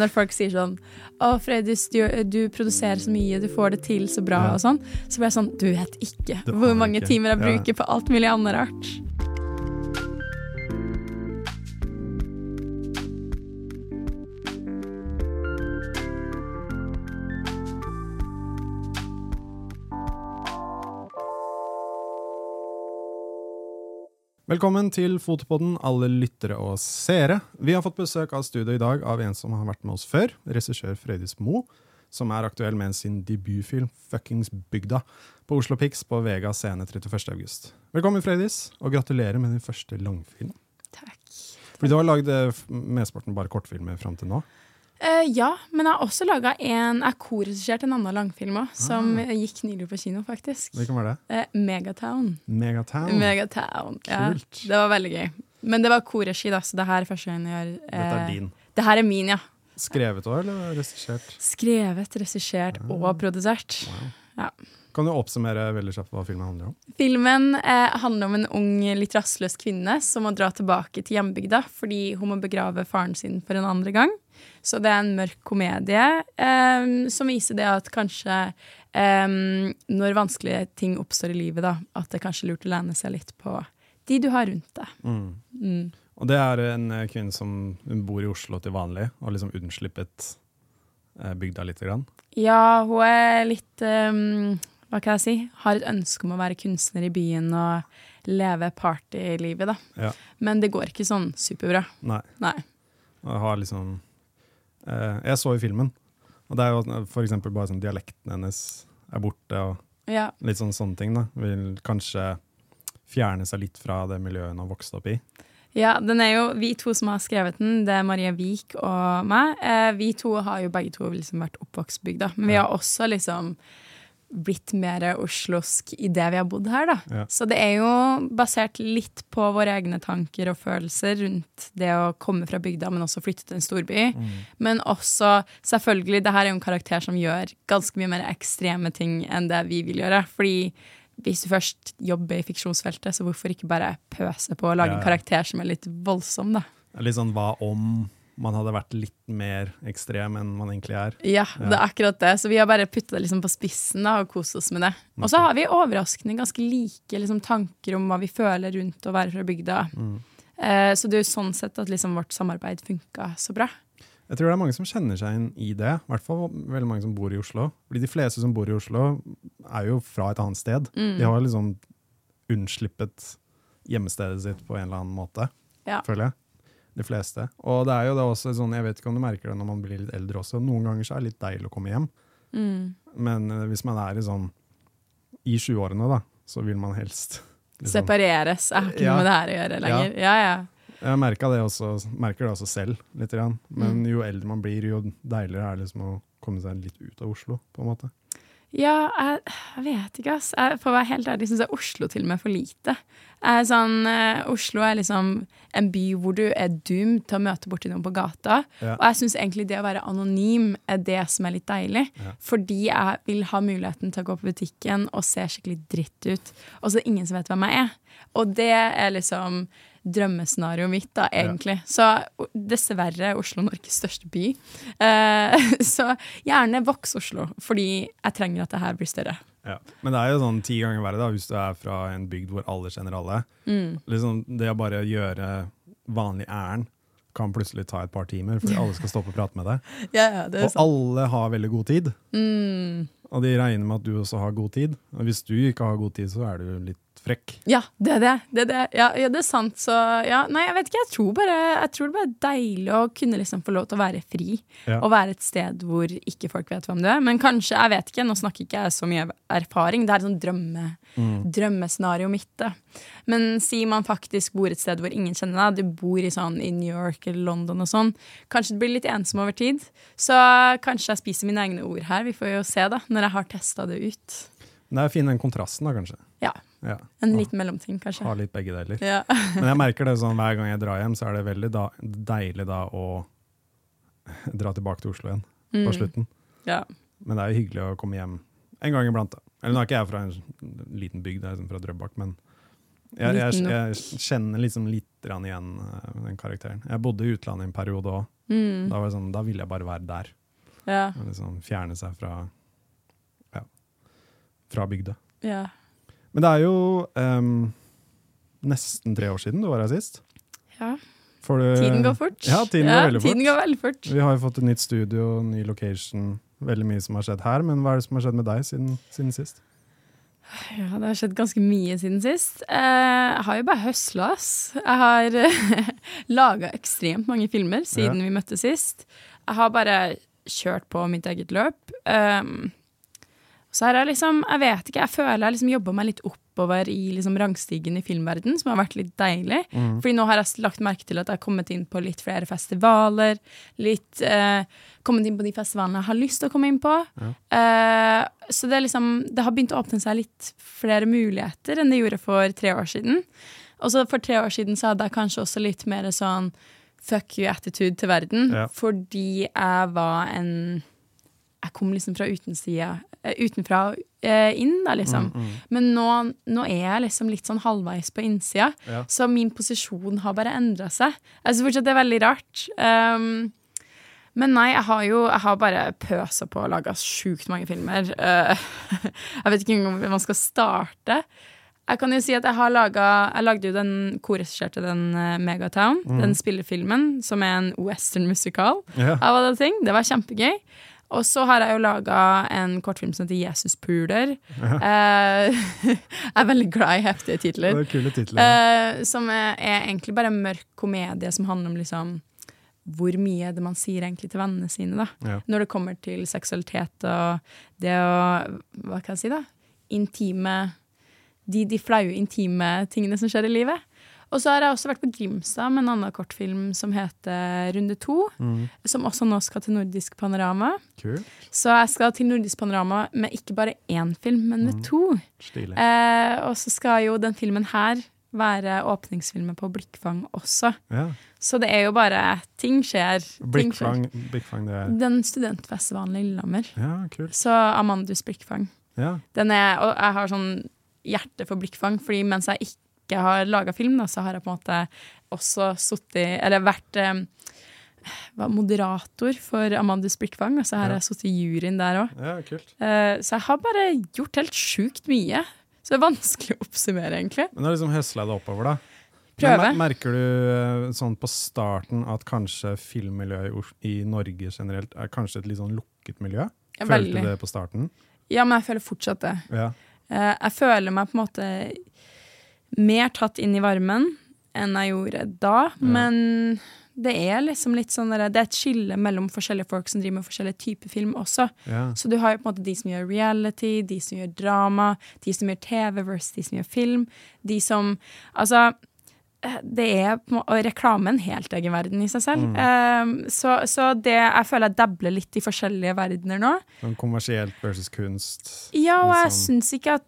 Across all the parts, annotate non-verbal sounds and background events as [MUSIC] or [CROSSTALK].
Når folk sier sånn 'Å, Frøydis, du, du produserer så mye, du får det til så bra', Ja. og sånn, så blir jeg sånn Du vet ikke hvor mange ikke. timer jeg Ja. bruker på alt mulig annet rart. Velkommen til Fotopodden, alle lyttere og seere. Vi har fått besøk av studio i dag av en som har vært med oss før, regissør Frøydis Mo, som er aktuell med sin debutfilm 'Fuckings Bygda' på Oslo Pix på Vega scene 31. august. Velkommen, Frøydis, og gratulerer med din første langfilm. Takk. Fordi du har lagd eh, mesteparten bare kortfilmer fram til nå. Eh, ja, men jeg har også laga en Jeg har korregissert en annen langfilm òg, som Ah. gikk nylig på kino, faktisk. Hvilken var det? Uh, Megatown. Megatown. Megatown. Ja, Kult. det var veldig gøy. Men det var korregi, da, så det her er første gang jeg gjør Dette er eh, din. Det her er min, ja. Skrevet òg, eller regissert? Skrevet, regissert og produsert. Wow. Kan du oppsummere veldig kjapt hva filmen handler om? Filmen eh, handler om en ung, litt rastløs kvinne som må dra tilbake til hjembygda fordi hun må begrave faren sin for en andre gang. Så det er en mørk komedie um, som viser det at kanskje um, når vanskelige ting oppstår i livet, da, at det kanskje er lurt å lene seg litt på de du har rundt deg. Mm. Mm. Og det er en eh, kvinne som bor i Oslo til vanlig, og liksom unnslippet bygda lite grann. Ja, hun er litt um, Hva kan jeg si? Har et ønske om å være kunstner i byen og leve partylivet, da. Ja. Men det går ikke sånn superbra. Nei. Nei. Og har liksom Jeg så i filmen, og det er jo eksempel bare sånn dialekten hennes er borte, og Ja. litt sånn sånne ting. da. Vil kanskje fjerne seg litt fra det miljøet hun har vokst opp i. Ja, den er jo vi to som har skrevet den. Det er Maria Vik og meg. Eh, vi to har jo begge to liksom vært oppvokstbygda, men vi har også liksom blitt mer oslosk i det vi har bodd her, da. Ja. Så det er jo basert litt på våre egne tanker og følelser rundt det å komme fra bygda, men også flytte til en storby. Men også, selvfølgelig, det her er jo en karakter som gjør ganske mye mer ekstreme ting enn det vi vil gjøre. Fordi hvis du først jobber i fiksjonsfeltet, så hvorfor ikke bare pøse på og lage Ja, en karakter som er litt voldsom, da. Litt sånn hva om man hadde vært litt mer ekstrem enn man egentlig er. Ja, det er akkurat det. Så vi har bare putta det liksom på spissen da, og kost oss med det. Og så har vi overraskende ganske like liksom, tanker om hva vi føler rundt å være fra bygda. Mm. Eh, så det er jo sånn sett at liksom, vårt samarbeid funka så bra. Jeg tror det er mange som kjenner seg inn i det. I hvert fall veldig mange som bor i Oslo. Fordi de fleste som bor i Oslo, er jo fra et annet sted. Mm. De har liksom unnslippet hjemmestedet sitt på en eller annen måte, Ja. føler jeg. De fleste. Og det er jo da også sånn, jeg vet ikke om du merker det når man blir litt eldre også, noen ganger så er det litt deilig å komme hjem. Mm. Men uh, hvis man er i sånn i 20-årene, da, så vil man helst liksom- Separeres. Jeg har ikke Ja. noe med det her å gjøre lenger. Ja, ja. Jeg merker det, også, merker det også selv, litt. Grann. Men Mm. jo eldre man blir, jo deiligere er det liksom å komme seg litt ut av Oslo, på en måte. Ja, jeg, jeg vet ikke, ass. Jeg, for å være helt ærlig syns jeg Oslo til og med er for lite. Er sånn, eh, Oslo er liksom en by hvor du er doomed til å møte borti noen på gata. Ja. Og jeg syns egentlig det å være anonym er det som er litt deilig. Ja. Fordi jeg vil ha muligheten til å gå på butikken og se skikkelig dritt ut. Og så er det ingen som vet hvem jeg er. Og det er liksom drømmescenarioet mitt, da, egentlig. Så dessverre er Oslo Norges største by. Eh, [LAUGHS] så gjerne voks Oslo, fordi jeg trenger at det her blir større. Ja. Men det er jo sånn ti ganger verre da, hvis du er fra en bygd hvor alle kjenner alle. Mm. Liksom, det å bare gjøre vanlig ærend kan plutselig ta et par timer, fordi alle skal stoppe og prate med deg. [LAUGHS] Ja, ja, det Og alle har veldig god tid, Mm. og de regner med at du også har god tid. Og hvis du ikke har god tid, så er du litt frekk. Ja, det er det. det, er det. Ja, ja, det er sant. Så ja, nei, jeg vet ikke. Jeg tror bare, jeg tror det bare er deilig å kunne liksom få lov til å være fri. Ja. Og være et sted hvor ikke folk vet hvem du er. Men kanskje, jeg vet ikke, nå snakker ikke jeg så mye erfaring. Det er et sånn drømme, Mm. drømmescenario mitt. da. Men si man faktisk bor et sted hvor ingen kjenner deg, du bor i sånn i New York eller London og sånn, kanskje du blir litt ensom over tid. Så kanskje jeg spiser mine egne ord her. Vi får jo se, da, når jeg har testa det ut. Det er fin den kontrasten, da, kanskje. Ja. Ja. En liten mellomting, kanskje. Ha litt begge deler. Ja. [LAUGHS] Men jeg merker det sånn hver gang jeg drar hjem, så er det veldig da, deilig da å dra tilbake til Oslo igjen på Mm. slutten. Ja. Men det er jo hyggelig å komme hjem en gang iblant. da. Eller nå er ikke jeg fra en liten bygd, jeg er liksom fra Drøbak, men jeg, jeg, jeg kjenner liksom litt igjen eh, den karakteren. Jeg bodde i utlandet en periode òg, Mm. Da, sånn, da ville jeg bare være der. Ja. Liksom fjerne seg fra ja, fra bygda. ja. Men det er jo um, nesten tre år siden du var her sist. ja. Du- Tiden går fort. Ja, tiden går veldig fort. Går veldig fort. Vi har jo fått et nytt studio, ny location, veldig mye som har skjedd her. Men hva er det som har skjedd med deg siden, siden sist? Ja, det har skjedd ganske mye siden sist. Eh, jeg har jo bare høsla, ass. Jeg har [LAUGHS] uh, laga ekstremt mange filmer siden Ja. vi møttes sist. Jeg har bare kjørt på mitt eget løp. Um, så har jeg liksom, jeg vet ikke, jeg føler jeg liksom jobba meg litt oppover i liksom rangstigen i filmverden, som har vært litt deilig. Fordi nå har jeg lagt merke til at jeg har kommet inn på litt flere festivaler. Litt eh, kommet inn på de festivalene jeg har lyst til å komme inn på. Eh, så det, er liksom, det har begynt å åpne seg litt flere muligheter enn det gjorde for tre år siden. Og så for tre år siden så hadde jeg kanskje også litt mer sånn fuck you-attitude til verden. Ja. Fordi jeg var en Jeg kom liksom fra utensida, utenfra og inn, da, liksom. Men nå, nå er jeg liksom litt sånn halvveis på innsida, Ja. så min posisjon har bare endra seg. Jeg syns fortsatt det er veldig rart. Um, men nei, jeg har jo jeg har bare pøsa på og laga sjukt mange filmer. Uh, [LAUGHS] jeg vet ikke engang hvor man skal starte. Jeg kan jo si at jeg har laga Jeg lagde jo den korregisserte den uh, Megatown, den spillefilmen, som er en western musikal Yeah. av alle ting. Det var kjempegøy. Og så har jeg jo laga en kortfilm som heter Jesus Puler. Eh, [LAUGHS] jeg er veldig glad i heftige titler. Det er kule titler. Eh, som er, er egentlig bare en mørk komedie som handler om liksom hvor mye er det man sier egentlig til vennene sine, da. Ja. Når det kommer til seksualitet og det å Hva kan jeg si, da? Intime De, de flaue, intime tingene som skjer i livet. Og så har jeg også vært på Grimstad med en annen kortfilm som heter Runde to. Mm. Som også nå skal til Nordisk Panorama. Kul. Så jeg skal til Nordisk Panorama med ikke bare én film, men med to. Stilig. Eh, og så skal jo den filmen her være åpningsfilmen på Blikkfang også. Ja. Så det er jo bare Ting skjer. Ting skjer. Blikkfang, blikkfang det er Den studentfestivalen i Lillehammer. Ja, kult. Så Amandus Blikkfang. Ja. Den er, og jeg har sånn hjerte for blikkfang, fordi mens jeg ikke har laga film, da, så har jeg på en måte også sittet Eller vært eh, var moderator for Amandus Blikkfang, og så har Ja. jeg sittet i juryen der òg. ja, kult. så jeg har bare gjort helt sjukt mye. Så det er vanskelig å oppsummere, egentlig. Men du har liksom høsla det oppover, da. Prøve. Men merker du eh, sånn på starten at kanskje filmmiljøet i Norge generelt er kanskje et litt sånn lukket miljø? Ja, Følte du det på starten? Ja, men jeg føler fortsatt det. Ja. Eh, jeg føler meg på en måte mer tatt inn i varmen enn jeg gjorde da, men det er liksom litt sånn der- Det er et skille mellom forskjellige folk som driver med forskjellige typer film også. ja. Så du har jo på en måte de som gjør reality, de som gjør drama, de som gjør TV versus de som gjør film. De som Altså, det er Og reklame en helt egen verden i seg selv. Eh, så, så det Jeg føler jeg dabler litt i forskjellige verdener nå. Sånn kommersielt versus kunst. Ja, og jeg Liksom- syns ikke,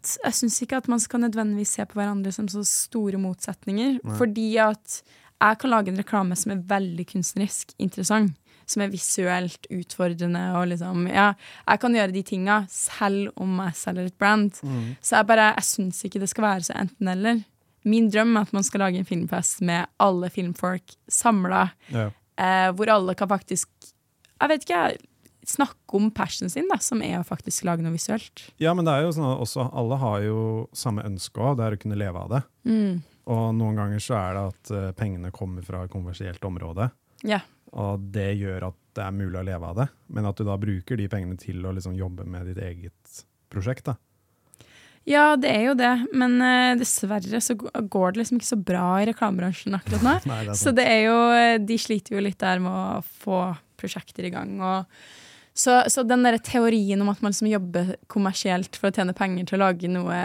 ikke at man skal nødvendigvis se på hverandre som så store motsetninger. Nei. Fordi at jeg kan lage en reklame som er veldig kunstnerisk interessant. Som er visuelt utfordrende. Og liksom, ja, jeg kan gjøre de tinga selv om jeg selger et brand. Mm. Så jeg bare, jeg syns ikke det skal være så enten-eller. Min drøm er at man skal lage en filmfest med alle filmfolk samla, Ja. eh, hvor alle kan faktisk Jeg vet ikke, snakke om passionen sin, da, som er å faktisk lage noe visuelt. ja, men det er jo sånn at også alle har jo samme ønske òg, det er å kunne leve av det. Mm. Og noen ganger så er det at eh, pengene kommer fra et kommersielt område, Ja. og det gjør at det er mulig å leve av det. Men at du da bruker de pengene til å liksom jobbe med ditt eget prosjekt. da. Ja, det er jo det, men uh, dessverre så går det liksom ikke så bra i reklamebransjen akkurat nå. [LAUGHS] Nei, det Så det er jo De sliter jo litt der med å få prosjekter i gang. Og så, så den der teorien om at man liksom jobber kommersielt for å tjene penger til å lage noe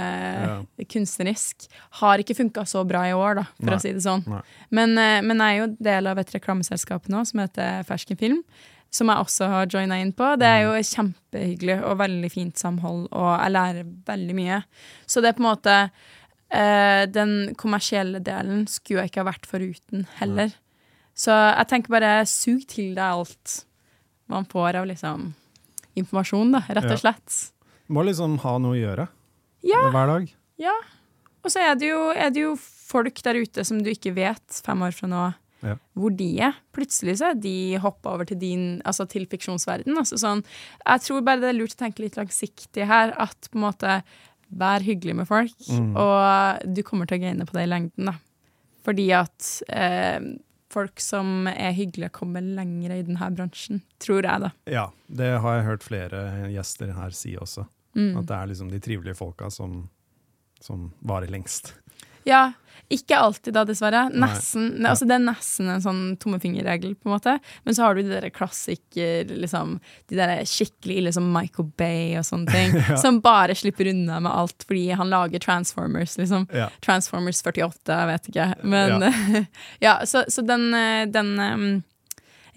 kunstnerisk, har ikke funka så bra i år, da, for Nei. å si det sånn. Men, eh, men jeg er jo del av et reklameselskap nå som heter Fersken Film. Som jeg også har joina inn på. Det er jo kjempehyggelig og veldig fint samhold, og jeg lærer veldig mye. Så det er på en måte eh, Den kommersielle delen skulle jeg ikke ha vært foruten heller. Så jeg tenker bare sug til deg alt man får av liksom informasjon, da, rett og slett. Må liksom ha noe å gjøre Ja. hver dag. Ja. Og så er det, jo, er det jo folk der ute som du ikke vet fem år fra nå Ja. hvor de er. Plutselig så er de hoppa over til din, altså til fiksjonsverden. Altså sånn, jeg tror bare det er lurt å tenke litt langsiktig her. At på en måte vær hyggelig med folk, Mm. og du kommer til å gaine på det i lengden. da. Fordi at eh, folk som er hyggelige, kommer lenger i denne bransjen. Tror jeg, da. Ja, det har jeg hørt flere gjester her si også. Mm. At det er liksom de trivelige folka som, som varer lengst. Ja, ikke alltid da, dessverre. Nesten, ne, altså Det er nesten en sånn tommefingerregel, på en måte. Men så har du de der klassiker, liksom, de der skikkelig ille som Michael Bay og sånne ting. [LAUGHS] Ja. Som bare slipper unna med alt fordi han lager Transformers, liksom. Ja. Transformers 48, jeg vet ikke. Men [LAUGHS] ja, så, så den, eh, den um,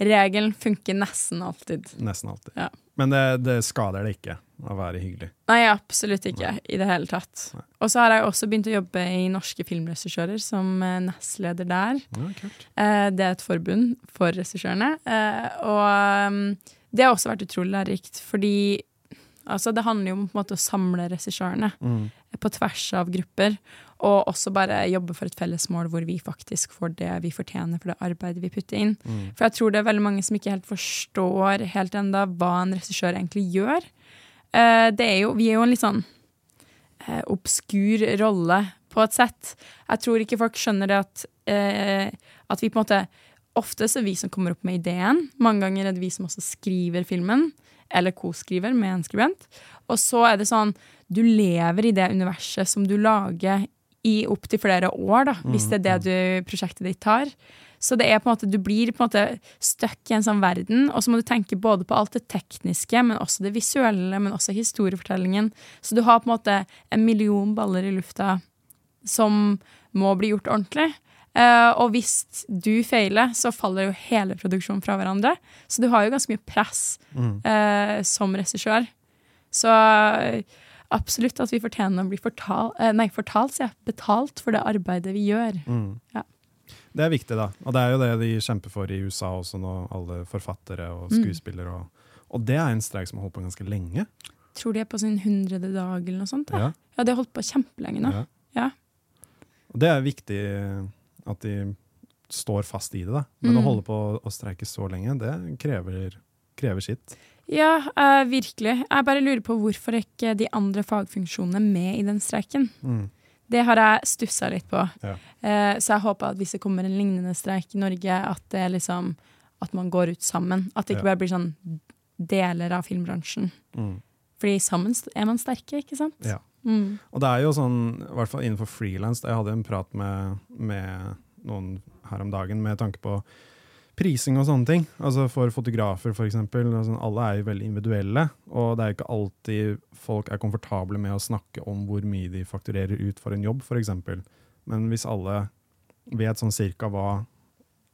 regelen funker nesten alltid. Nesten alltid. Ja. Men det, det skader det ikke å være hyggelig. Nei, absolutt ikke i det hele tatt. Nei. Og så har jeg også begynt å jobbe i Norske filmregissører som eh, nestleder der. Ja. Eh, Det er et forbund for regissørene. Eh, Og um, det har også vært utrolig lærerikt, fordi altså, det handler jo om på en måte å samle regissørene Mm. på tvers av grupper. Og også bare jobbe for et felles mål hvor vi faktisk får det vi fortjener for det arbeidet vi putter inn. Mm. For jeg tror det er veldig mange som ikke helt forstår helt enda hva en regissør egentlig gjør. Eh, Det er jo, vi er jo en litt sånn eh, obskur rolle på et sett. Jeg tror ikke folk skjønner det at, eh, at vi på en måte Ofte er vi som kommer opp med ideen. Mange ganger er det vi som også skriver filmen. Eller co-skriver med en skribent. Og så er det sånn Du lever i det universet som du lager i opptil flere år, da, hvis det er det du, prosjektet ditt tar. Så det er på en måte, du blir på en måte stuck i en sånn verden, og så må du tenke både på alt det tekniske, men også det visuelle, men også historiefortellingen. Så du har på en måte en million baller i lufta som må bli gjort ordentlig. Uh, og hvis du feiler, så faller jo hele produksjonen fra hverandre. Så du har jo ganske mye press Mm. uh, som regissør. Så eh, absolutt at vi fortjener å bli fortalt, uh, nei, fortalt, sier jeg, betalt for det arbeidet vi gjør. Mm. Ja. Det er viktig, da. Og det er jo det de kjemper for i USA også nå, alle forfattere og Mm. skuespillere. Og, og det er en streik som har holdt på ganske lenge. Tror de er på sin hundrede dag eller noe sånt. Da. Ja. ja de har holdt på kjempelenge nå. Ja. Ja. Og det er viktig at de står fast i det, da. Men å Mm. holde på å streike så lenge, det krever, krever sitt. Ja, uh, virkelig. Jeg bare lurer på hvorfor ikke de andre fagfunksjonene med i den streiken. Mm. Det har jeg stussa litt på. Ja. Eh, så jeg håper at hvis det kommer en lignende streik i Norge, at det er liksom at man går ut sammen. At det ikke bare blir sånn deler av filmbransjen. Mm. Fordi sammen er man sterke, ikke sant? Ja. Mm. Og det er jo sånn, i hvert fall innenfor frilans, jeg hadde en prat med, med noen her om dagen med tanke på prising og sånne ting. Altså for fotografer, eksempel. Altså, alle er jo veldig individuelle, og det er jo ikke alltid folk er komfortable med å snakke om hvor mye de fakturerer ut for en jobb, eksempel. Men hvis alle vet sånn cirka hva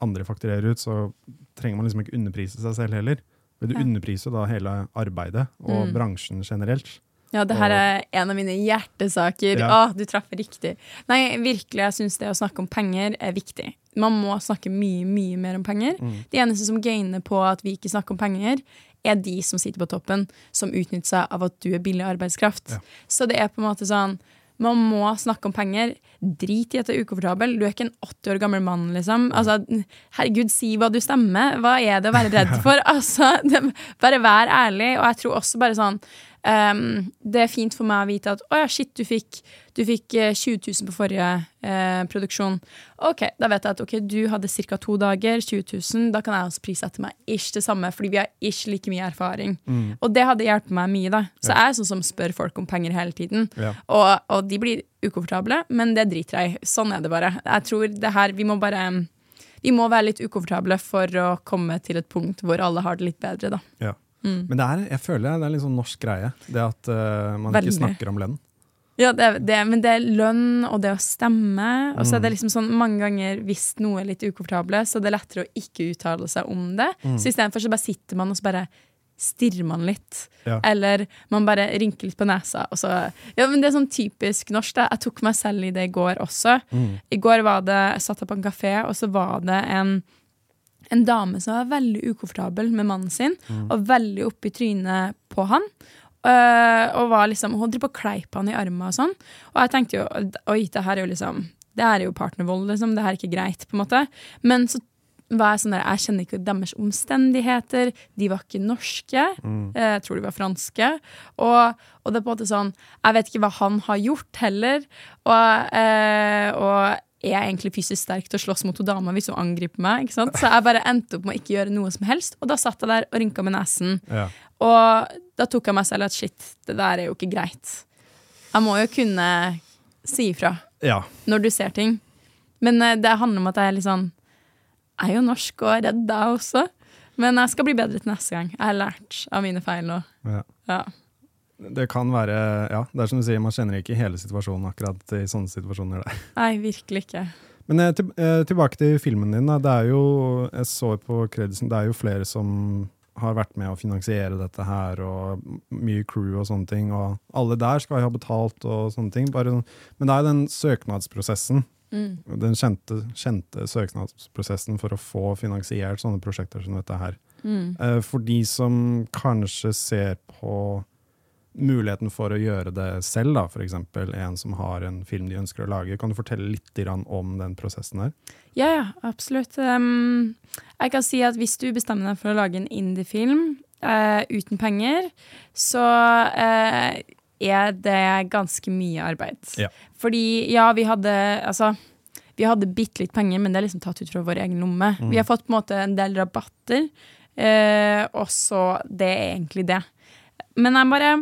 andre fakturerer ut, så trenger man liksom ikke underprise seg selv heller. For du Ja. underpriser da hele arbeidet og Mm. bransjen generelt. Ja, det her er en av mine hjertesaker. Ja. Å, du traff riktig. Nei, virkelig, jeg syns det å snakke om penger er viktig. Man må snakke mye, mye mer om penger. Mm. De eneste som gainer på at vi ikke snakker om penger, er de som sitter på toppen, som utnytter seg av at du er billig arbeidskraft. Ja. Så det er på en måte sånn man må snakke om penger. Drit i at du er ukomfortabel. Du er ikke en 80 år gammel mann, liksom. Altså, herregud, si hva du stemmer. Hva er det å være redd [LAUGHS] for? Altså, det, bare vær ærlig. Og jeg tror også bare sånn ehm, Det er fint for meg å vite at å ja, shit, du fikk, du fikk eh, 20 000 på forrige eh, produksjon. Ok, da vet jeg at ok, du hadde ca. to dager, 20 000. Da kan jeg også prissette meg ish det samme, fordi vi har ish like mye erfaring. Mm. Og det hadde hjulpet meg mye, da. Så jeg er sånn som spør folk om penger hele tiden. Ja. Og, og de blir ukomfortable, men det driter jeg i. Sånn er det bare. Jeg tror det her, Vi må bare Vi må være litt ukomfortable for å komme til et punkt hvor alle har det litt bedre, da. Ja. Mm. Men det er, jeg føler det er en litt sånn norsk greie, det at uh, man Veldig. ikke snakker om lønn. Ja, det, er- det, men det er lønn, og det å stemme. Og så er Mm. det liksom sånn mange ganger hvis noe er litt ukomfortable, så det er lettere å ikke uttale seg om det. Mm. Så istedenfor så bare sitter man og så bare stirrer man litt. Ja. Eller man bare rynker litt på nesa. Og så, ja, men Det er sånn typisk norsk. da. Jeg tok meg selv i det i går også. Mm. I går var det, jeg satt jeg på en kafé, og så var det en, en dame som var veldig ukomfortabel med mannen sin, Mm. og veldig oppi trynet på han. Øh, og var liksom, Hun drev på og kleip han i armen og sånn. Og jeg tenkte jo oi, det her er jo liksom Det her er jo partnervold, liksom. Det her er ikke greit, på en måte. Men så var jeg sånn der, jeg kjenner ikke deres omstendigheter. De var ikke norske. Mm. Jeg tror de var franske. Og, og det er på en måte sånn Jeg vet ikke hva han har gjort heller. Og, eh, og er jeg egentlig fysisk sterk til å slåss mot dama hvis hun angriper meg? ikke sant? Så jeg bare endte opp med å ikke gjøre noe som helst. Og da satt jeg der og rynka med nesen. Ja. Og da tok jeg meg selv at shit, det der er jo ikke greit. Jeg må jo kunne si ifra ja. når du ser ting. Men eh, det handler om at jeg er litt sånn Jeg er jo norsk og er redd, jeg også. Men jeg skal bli bedre til neste gang. Jeg har lært av mine feil nå. ja. Ja. Det kan være Ja, det er som du sier, man kjenner ikke hele situasjonen akkurat i sånne situasjoner. der. [LAUGHS] Nei, virkelig ikke. Men eh, til, eh, tilbake til filmen din. Da. Det er jo, jeg så på kredisen, det er jo flere som har vært med å finansiere dette her, og mye crew og sånne ting. Og alle der skal jo ha betalt og sånne ting. Bare, sånn- men det er den søknadsprosessen, Mm. den kjente, kjente søknadsprosessen for å få finansiert sånne prosjekter som dette her. Mm. Eh, For de som kanskje ser på muligheten for å gjøre det selv, da, f.eks. en som har en film de ønsker å lage, kan du fortelle litt om den prosessen der? Ja, ja, absolutt. Um, jeg kan si at hvis du bestemmer deg for å lage en indie-film uh, uten penger, så uh, er det ganske mye arbeid. Ja. Fordi ja, vi hadde altså vi hadde bitte litt penger, men det er liksom tatt ut fra vår egen lomme. Vi har fått på en måte en del rabatter, eh, og så det er egentlig det. Men jeg bare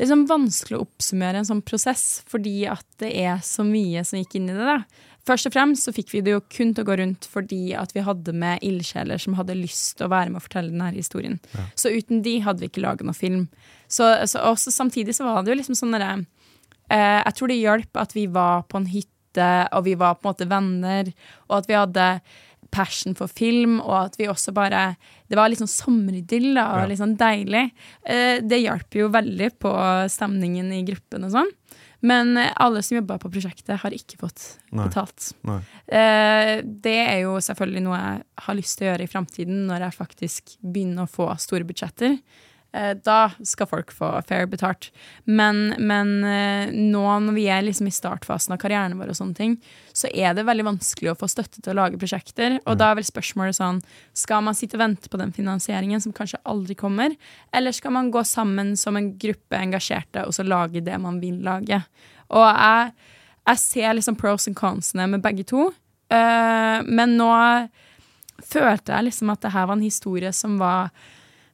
det er sånn vanskelig å oppsummere en sånn prosess, fordi at det er så mye som gikk inn i det. da. Først og fremst så fikk vi det jo kun til å gå rundt fordi at vi hadde med ildsjeler som hadde lyst til å være med å fortelle denne historien. Så uten de hadde vi ikke laget noen film. Så, så også Samtidig så var det jo liksom sånn derre eh, Jeg tror det hjalp at vi var på en hytte, og vi var på en måte venner, og at vi hadde passion for film, og at vi også bare Det var litt sånn sommeridyll da, og Ja. litt sånn deilig. Eh, det hjalp jo veldig på stemningen i gruppen og sånn. Men eh, alle som jobba på prosjektet, har ikke fått Nei. betalt. Nei. Eh, det er jo selvfølgelig noe jeg har lyst til å gjøre i framtiden, når jeg faktisk begynner å få store budsjetter. Eh, da skal folk få fair betalt. Men, men eh, nå når vi er liksom i startfasen av karrieren vår, og sånne ting, så er det veldig vanskelig å få støtte til å lage prosjekter. Og da er vel spørsmålet sånn Skal man sitte og vente på den finansieringen som kanskje aldri kommer, eller skal man gå sammen som en gruppe engasjerte og så lage det man vil lage? Og jeg, jeg ser liksom pros and consene med begge to, eh, men nå følte jeg liksom at det her var en historie som var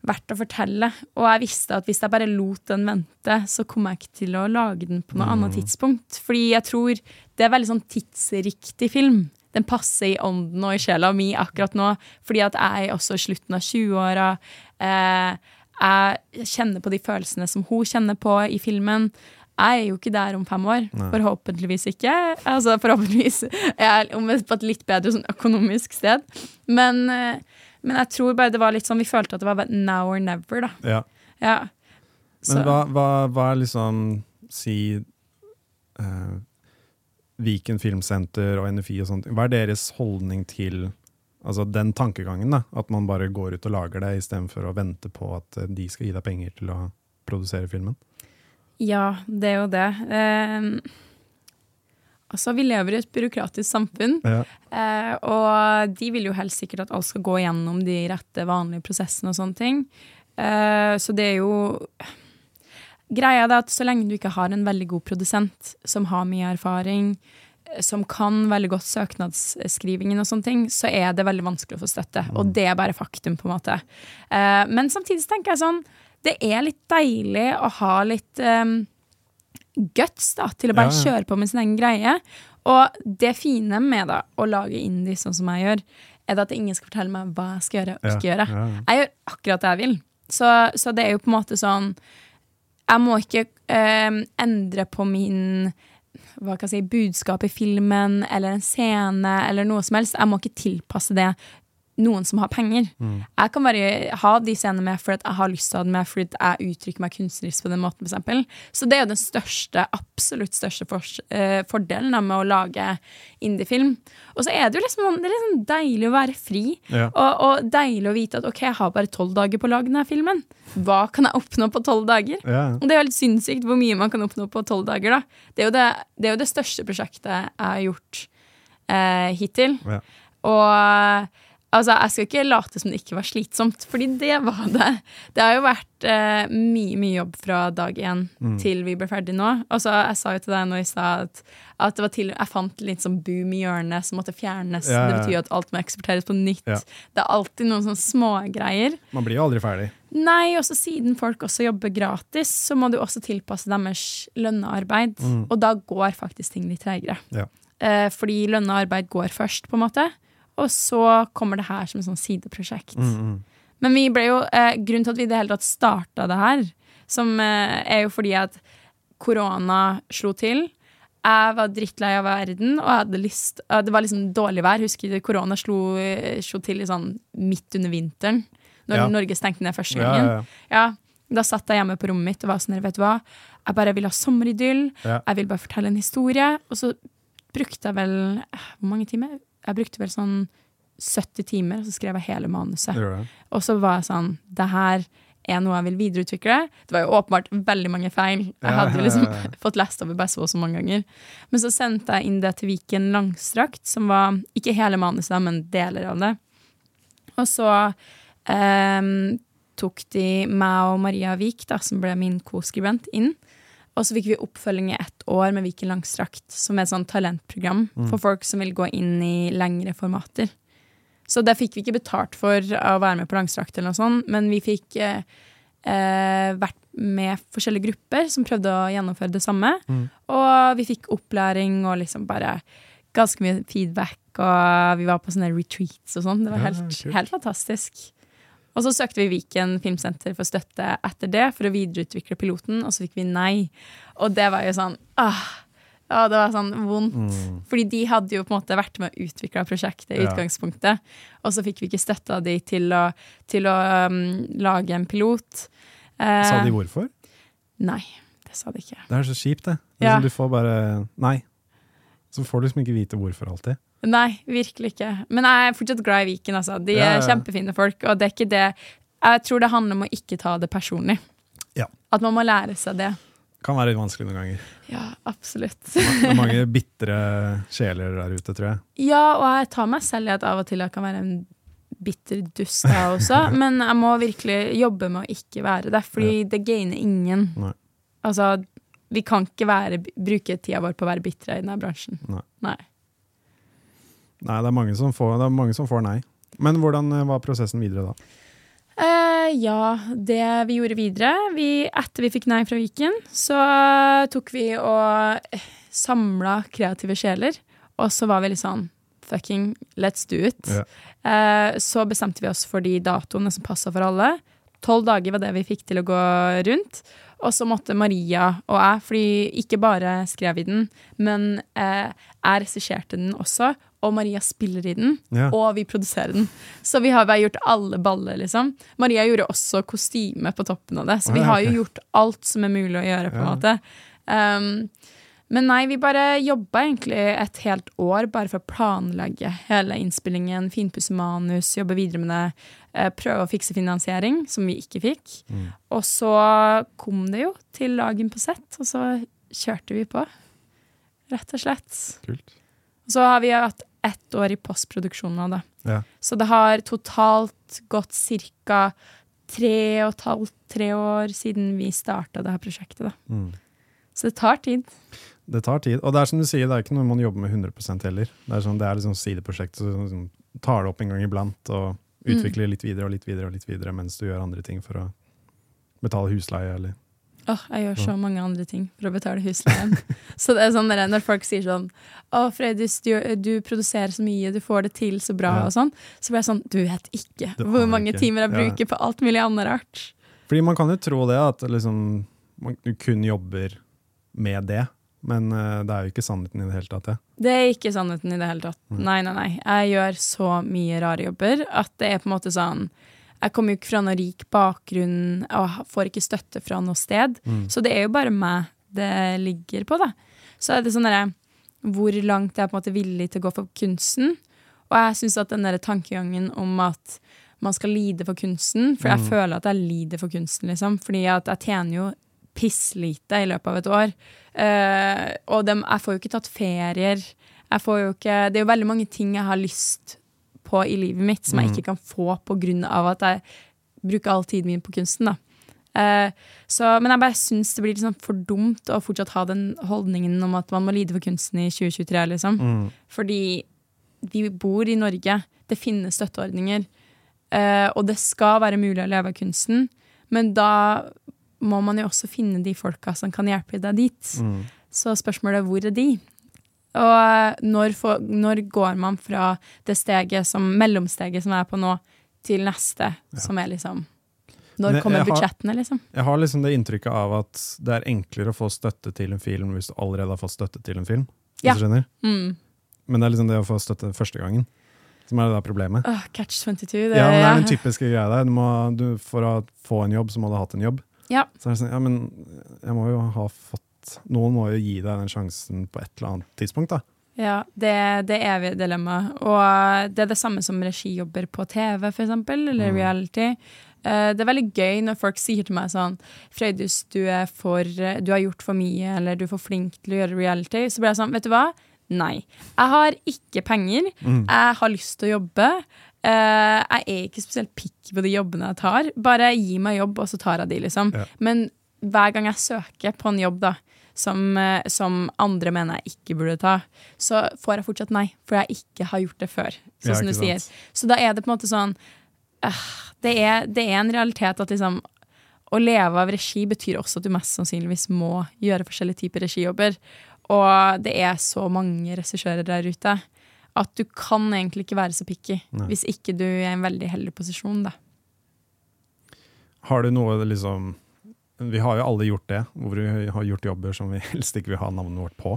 verdt å fortelle. Og jeg visste at hvis jeg bare lot den vente, så kom jeg ikke til å lage den på noe annet tidspunkt. Fordi jeg tror det er veldig sånn tidsriktig film. Den passer i ånden og i sjela mi akkurat nå, fordi at jeg er også i slutten av 20-åra. Eh, jeg kjenner på de følelsene som hun kjenner på i filmen. Jeg er jo ikke der om fem år. Nei. Forhåpentligvis ikke. Altså Forhåpentligvis er jeg på et litt bedre sånn økonomisk sted. Men, eh, men jeg tror bare det var litt sånn Vi følte at det var now or never, da. Ja. Ja. Men hva, hva, hva er liksom Si eh, Viken Filmsenter og NFI og sånt. Hva er deres holdning til altså den tankegangen? da? At man bare går ut og lager det istedenfor å vente på at eh, de skal gi deg penger til å produsere filmen? Ja, det er jo det. Eh, altså, vi lever i et byråkratisk samfunn, Ja. eh, og de vil jo helst sikkert at alt skal gå gjennom de rette, vanlige prosessene og sånne ting. Eh, så det er jo Greia er at så lenge du ikke har en veldig god produsent som har mye erfaring, eh, som kan veldig godt søknadsskrivingen og sånne ting, så er det veldig vanskelig å få støtte. Og det er bare faktum, på en måte. Eh, men samtidig tenker jeg sånn Det er litt deilig å ha litt um, guts da, til å bare Ja, ja. kjøre på med sin egen greie. Og det fine med da, å lage indie sånn som jeg gjør, er at ingen skal fortelle meg hva jeg skal gjøre og ikke gjøre. Jeg gjør akkurat det jeg vil. Så, så det er jo på en måte sånn Jeg må ikke eh, endre på min hva kan jeg si, budskap i filmen eller en scene eller noe som helst. Jeg må ikke tilpasse det noen som har penger. Jeg kan bare ha de scenene med fordi jeg har lyst til å ha dem med fordi jeg uttrykker meg kunstnerisk på den måten. For eksempel. så det er jo den største, absolutt største for, eh, fordelen da, med å lage indiefilm. Og så er det jo liksom, det er liksom deilig å være fri. Ja. Og, og deilig å vite at ok, jeg har bare tolv dager på å lage denne filmen. Hva kan jeg oppnå på tolv dager? Ja. Og det er jo litt sinnssykt hvor mye man kan oppnå på tolv dager. da. Det er, det, det er jo det største prosjektet jeg har gjort eh, hittil. Ja. Og Altså, Jeg skal ikke late som det ikke var slitsomt, fordi det var det. Det har jo vært eh, mye mye jobb fra dag én Mm. til vi ble ferdig nå. Og så Jeg sa jo til deg nå i stad at, at det var til, jeg fant litt sånn boom i hjørnet som måtte fjernes. Ja, ja, ja. Det betyr jo at alt må eksporteres på nytt. Det er alltid noen sånne smågreier. Man blir jo aldri ferdig. Nei, også siden folk også jobber gratis, så må du også tilpasse deres lønna arbeid. Og da går faktisk ting litt treigere. Ja. Eh, fordi lønna arbeid går først, på en måte. Og så kommer det her som et sånn sideprosjekt. Men vi ble jo, eh, grunnen til at vi i det hele tatt starta det her, som eh, er jo fordi at korona slo til. Jeg var drittlei av verden, og jeg hadde lyst eh, Det var liksom dårlig vær. Husker korona slo, eh, slo til sånn midt under vinteren, når Ja. Norge stengte ned første gangen. ja, ja. Da satt jeg hjemme på rommet mitt og var sånn, vet du hva, jeg bare vil ha sommeridyll, jeg vil bare fortelle en historie, og så brukte jeg vel, eh, hvor mange timer? Jeg brukte vel sånn 70 timer, og så skrev jeg hele manuset. Og så var jeg sånn, det her er noe jeg vil videreutvikle. Det var jo åpenbart veldig mange feil. Jeg hadde jo liksom ja, ja. [LAUGHS] fått lest over bare så mange ganger. Men så sendte jeg inn det til Viken Langstrakt, som var ikke hele manuset, men deler av det. Og så ehm, tok de meg og Maria Vik, da, som ble min co-skribent, inn. Og så fikk vi oppfølging i ett år med Viken Langstrakt, som er et sånt talentprogram for folk som vil gå inn i lengre formater. Så det fikk vi ikke betalt for å være med på Langstrakt, eller noe sånt, men vi fikk eh, eh, vært med forskjellige grupper som prøvde å gjennomføre det samme. Og vi fikk opplæring og liksom bare ganske mye feedback, og vi var på sånne retreats og sånn. Det var helt, ja, helt fantastisk. Og så søkte vi Viken Filmsenter for støtte etter det, for å videreutvikle piloten, og så fikk vi nei. Og det var jo sånn ah, ja, det var sånn vondt. Fordi de hadde jo på en måte vært med å utvikle prosjektet i Ja. utgangspunktet. Og så fikk vi ikke støtta de til å, til å um, lage en pilot. Eh, Sa de hvorfor? Nei, det sa de ikke. Det er så kjipt, det. det Ja. sånn, du får bare Nei. Så får du liksom ikke vite hvorfor alltid. Nei, virkelig ikke. Men jeg er fortsatt glad i Viken. Altså. De Ja, er ja. kjempefine folk, og det er ikke det Jeg tror det handler om å ikke ta det personlig. Ja. At man må lære seg det. Kan være litt vanskelig noen ganger. Ja, absolutt. Det er mange bitre sjeler der ute, tror jeg. Ja, og jeg tar meg selv i at av og til jeg kan være en bitter dust, jeg også. [LAUGHS] men jeg må virkelig jobbe med å ikke være det, fordi det gainer ingen. Nei. Altså, vi kan ikke være, bruke tida vår på å være bitre i denne bransjen. Nei. Nei. Nei, det er mange som får, er mange som får nei. Men hvordan eh, var prosessen videre da? Uh, ja, det vi gjorde videre vi, Etter vi fikk nei fra Viken, så tok vi og samla kreative sjeler. Og så var vi litt sånn Fucking let's do it. Yeah. Uh, så bestemte vi oss for de datoene som passa for alle. Tolv dager var det vi fikk til å gå rundt. Og så måtte Maria og jeg, fordi ikke bare skrev vi den, men uh, jeg regisserte den også, og Maria spiller i den, Ja. og vi produserer den. Så vi har bare gjort alle baller, liksom. Maria gjorde også kostyme på toppen av det, så vi har jo gjort alt som er mulig å gjøre, på en måte. Um, men nei, vi bare jobba egentlig et helt år bare for å planlegge hele innspillingen, finpusse manus, jobbe videre med det, eh, prøve å fikse finansiering, som vi ikke fikk. Mm. Og så kom det jo til dagen på sett, og så kjørte vi på. Rett og slett. Kult. Så har vi hatt ett år i postproduksjonen av det. Ja. Så det har totalt gått ca. tre og et halvt, tre år siden vi starta det her prosjektet. Mm. Så det tar tid. Det tar tid. Og det er som du sier, det er ikke noe man jobber med 100 heller. Det er, sånn, det er liksom sideprosjekt, så liksom, tar det opp en gang iblant og utvikler litt videre og litt videre og litt videre mens du gjør andre ting for å betale husleie eller Åh, jeg gjør så mange andre ting for å betale husleien. [LAUGHS] så det er sånn når folk sier sånn Å, Fredis, du, du produserer så mye, du får det til så bra, Ja. og sånn. Så blir jeg sånn Du vet ikke hvor mange ikke. timer jeg Ja. bruker på alt mulig annet rart. Fordi man kan jo tro det, at liksom, man, kun jobber med det. Men uh, det er jo ikke sannheten i det hele tatt. det. Det er ikke sannheten i det hele tatt. Nei, nei, nei. Jeg gjør så mye rare jobber at det er på en måte sånn Jeg kommer jo ikke fra noen rik bakgrunn og får ikke støtte fra noe sted. Så det er jo bare meg det ligger på, da. Så er det sånn derre Hvor langt jeg er på en måte villig til å gå for kunsten. Og jeg syns at den der tankegangen om at man skal lide for kunsten For jeg føler at jeg lider for kunsten, liksom. Fordi at jeg tjener jo pisslite i løpet av et år. Uh, og dem, jeg får jo ikke tatt ferier. Jeg får jo ikke, det er jo veldig mange ting jeg har lyst på i livet mitt, som jeg Mm. ikke kan få av at jeg bruker all tiden min på kunsten. da. Eh, så, men jeg bare syns det blir liksom for dumt å fortsatt ha den holdningen om at man må lide for kunsten i 2023, liksom. Mm. Fordi vi bor i Norge, det finnes støtteordninger, eh, og det skal være mulig å leve av kunsten, men da må man jo også finne de folka som kan hjelpe deg dit. Mm. Så spørsmålet er hvor er de? Og når, for, når går man fra det steget som mellomsteget som er på nå, til neste, som er liksom Når kommer har- budsjettene, liksom? Jeg har liksom det inntrykket av at det er enklere å få støtte til en film hvis du allerede har fått støtte til en film. Ja. Mm. Men det er liksom det å få støtte første gangen som er det da problemet. Oh, catch 22. Det, Ja, men det er ja. den typiske greia der. Du må, du, for å få en jobb, så må du ha hatt en jobb. Ja. Så er det sånn, ja, men jeg må jo ha fått Noen må jo gi deg den sjansen på et eller annet tidspunkt, da. Ja, det, det er evige dilemma. Og det er det samme som regijobber på TV, for eksempel, eller Mm. reality. Eh, Det er veldig gøy når folk sier til meg sånn Frøydis, du er for Du har gjort for mye, eller du er for flink til å gjøre reality. Så blir jeg sånn, vet du hva? Nei. Jeg har ikke penger. Mm. Jeg har lyst til å jobbe. Eh, jeg er ikke spesielt picky på de jobbene jeg tar. Bare gi meg jobb, og så tar jeg de, liksom. Ja. Men hver gang jeg søker på en jobb, da, som, eh, som andre mener jeg ikke burde ta, så får jeg fortsatt nei, for jeg ikke har gjort det før. Sånn Ja, som du sier. Så da er det på en måte sånn øh, det, er, det er en realitet at liksom å leve av regi betyr også at du mest sannsynligvis må gjøre forskjellige typer regijobber. Og det er så mange regissører der ute at du kan egentlig ikke være så picky Nei. hvis ikke du er i en veldig heldig posisjon. da. Har du noe liksom Vi har jo alle gjort det, hvor vi har gjort jobber som vi [LAUGHS] helst ikke vil ha navnet vårt på.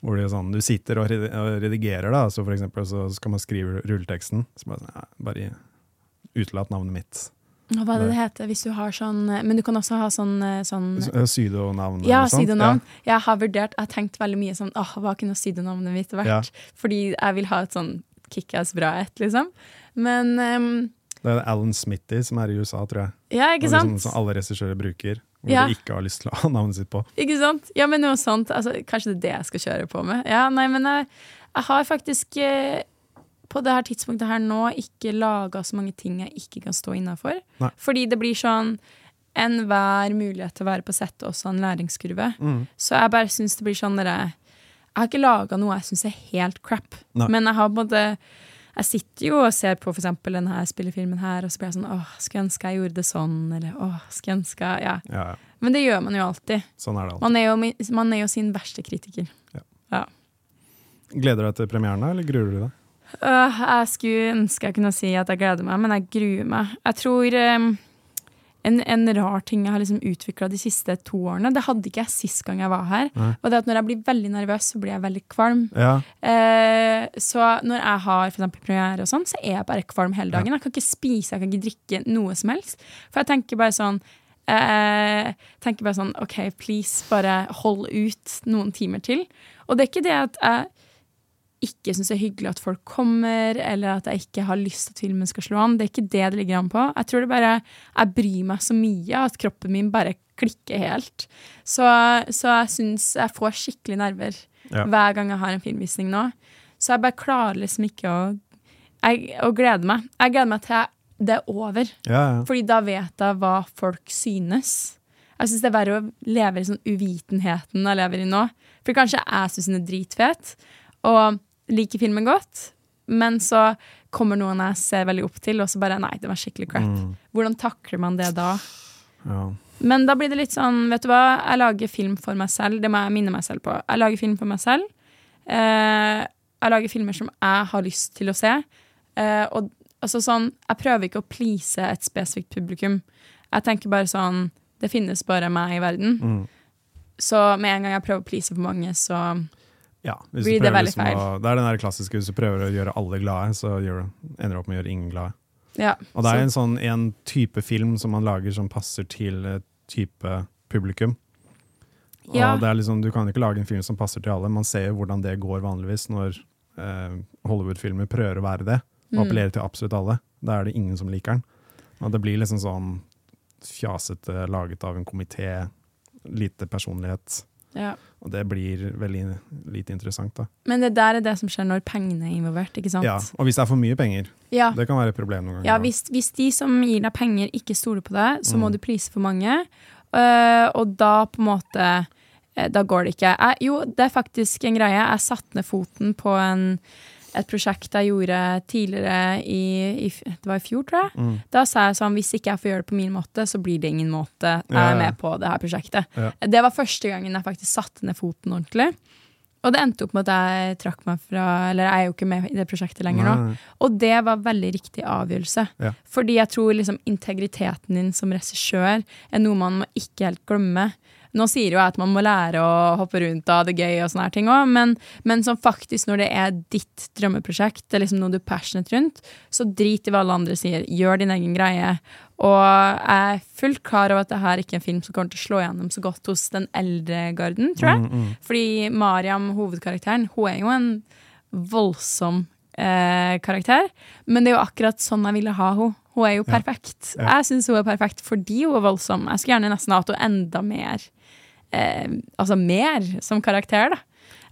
Hvor det er sånn, Du sitter og redigerer, da, så for eksempel så skal man skrive rulleteksten. Så bare, sånn, ja, bare utelat navnet mitt. Hva er det det heter hvis du har sånn Men du kan også ha sånn, sånn S- Pseudonavn. ja, sidonavn. Jeg har vurdert, jeg har tenkt veldig mye sånn Åh, hva kunne sydonavnet mitt vært? Ja. Fordi jeg vil ha et sånn kickass bra et, liksom. Men ehm, Det er Alan Smitty som er i USA, tror jeg. Ja, ikke sant? liksom, sant? som alle regissører bruker. Hvor Ja. de ikke har lyst til å ha navnet sitt på. Ikke sant? Ja, men noe sånt. Altså, kanskje det er det jeg skal kjøre på med. Ja, nei, men jeg, jeg har faktisk eh, på det her tidspunktet her nå ikke laga så mange ting jeg ikke kan stå innafor. Fordi det blir sånn enhver mulighet til å være på settet også en læringskurve. Mm. Så jeg bare syns det blir sånn derre Jeg har ikke laga noe jeg syns er helt crap, Nei. men jeg har på en måte jeg sitter jo og ser på eksempel denne spillefilmen her, og så blir jeg sånn åh, skulle ønske jeg gjorde det sånn, eller åh, skulle ønske Ja. Ja, ja. Men det gjør man jo alltid. Sånn er det alltid. Man er jo, man er jo sin verste kritiker. Gleder du deg til premieren, eller gruer du deg? Uh, jeg skulle ønske jeg kunne si at jeg gleder meg, men jeg gruer meg. Jeg tror um, en, en rar ting jeg har liksom utvikla de siste to årene, det hadde ikke jeg sist gang jeg var her, Nei. og det at når jeg blir veldig nervøs, så blir jeg veldig kvalm. Ja, Eh, så når jeg har for eksempel premiere, og sånn, så er jeg bare kvalm hele dagen. Jeg kan ikke spise, jeg kan ikke drikke noe som helst. For jeg tenker bare sånn eh, tenker bare sånn OK, please, bare hold ut noen timer til. Og det er ikke det at jeg ikke syns det er hyggelig at folk kommer, eller at jeg ikke har lyst til at filmen skal slå an. Det er ikke det det ligger an på. Jeg tror det bare Jeg bryr meg så mye at kroppen min bare klikker helt. Så, så jeg syns jeg får skikkelig nerver Ja. hver gang jeg har en filmvisning nå. Så jeg bare klarer liksom ikke å, jeg, å glede meg. Jeg gleder meg til det er over, ja, ja. Fordi da vet jeg hva folk synes. Jeg syns det er verre å leve i sånn uvitenheten jeg lever i nå. For kanskje jeg syns den er dritfet, og liker filmen godt, men så kommer noen jeg ser veldig opp til, og så bare Nei, det var skikkelig crap. Mm. Hvordan takler man det da? ja. Men da blir det litt sånn, vet du hva, jeg lager film for meg selv. Det må jeg minne meg selv på. Jeg lager film for meg selv. Eh, jeg lager filmer som jeg har lyst til å se. Eh, og altså sånn, jeg prøver ikke å please et spesifikt publikum. Jeg tenker bare sånn, det finnes bare meg i verden. Mm. Så med en gang jeg prøver å please for mange, så Ja, hvis Blir det veldig liksom feil? Å, det er den der klassiske hvis du prøver å gjøre alle glade, så gjør ender du opp med å gjøre ingen glade. ja. Og det er en sånn en type film som man lager som passer til et type publikum. Og Ja. det er liksom, Du kan ikke lage en film som passer til alle. Man ser jo hvordan det går vanligvis når eh, Hollywood-filmer prøver å være det, og Mm. til absolutt alle. Da er det ingen som liker den. Og det blir liksom sånn fjasete, laget av en komité, lite personlighet. Ja. Og det blir veldig lite interessant, da. Men det der er det som skjer når pengene er involvert, ikke sant? Ja, Og hvis det er for mye penger, Ja. det kan være et problem noen ganger. Ja, hvis, hvis de som gir deg penger, ikke stoler på deg, så må Mm. du prise for mange. Uh, og da på en måte eh, Da går det ikke. Jeg, jo, det er faktisk en greie. Jeg satte ned foten på en, et prosjekt jeg gjorde tidligere i, i Det var i fjor, tror jeg. Mm. Da sa jeg sånn hvis ikke jeg får gjøre det på min måte, så blir det ingen måte jeg er med på det her prosjektet. Ja. Det var første gangen jeg faktisk satte ned foten ordentlig. Og det endte opp med at jeg trakk meg fra Eller jeg er jo ikke med i det prosjektet lenger nå. Og det var veldig riktig avgjørelse. Ja. Fordi jeg tror liksom integriteten din som regissør er noe man må ikke helt glemme. Nå sier jo jeg at man må lære å hoppe rundt ha det gøy, og sånne her ting også, men, men som faktisk når det er ditt drømmeprosjekt, det er liksom noe du er passionate rundt, så drit i hva alle andre sier. Gjør din egen greie. Og jeg er fullt klar over at det her ikke er en film som kommer til å slå gjennom så godt hos den eldre garden, tror jeg. Mm, mm. Fordi Mariam, hovedkarakteren, hun er jo en voldsom eh, karakter. Men det er jo akkurat sånn jeg ville ha henne. Hun er jo Ja. perfekt. Ja. Jeg syns hun er perfekt fordi hun er voldsom. Jeg skulle gjerne nesten hatt henne enda mer eh, Altså mer som karakter, da.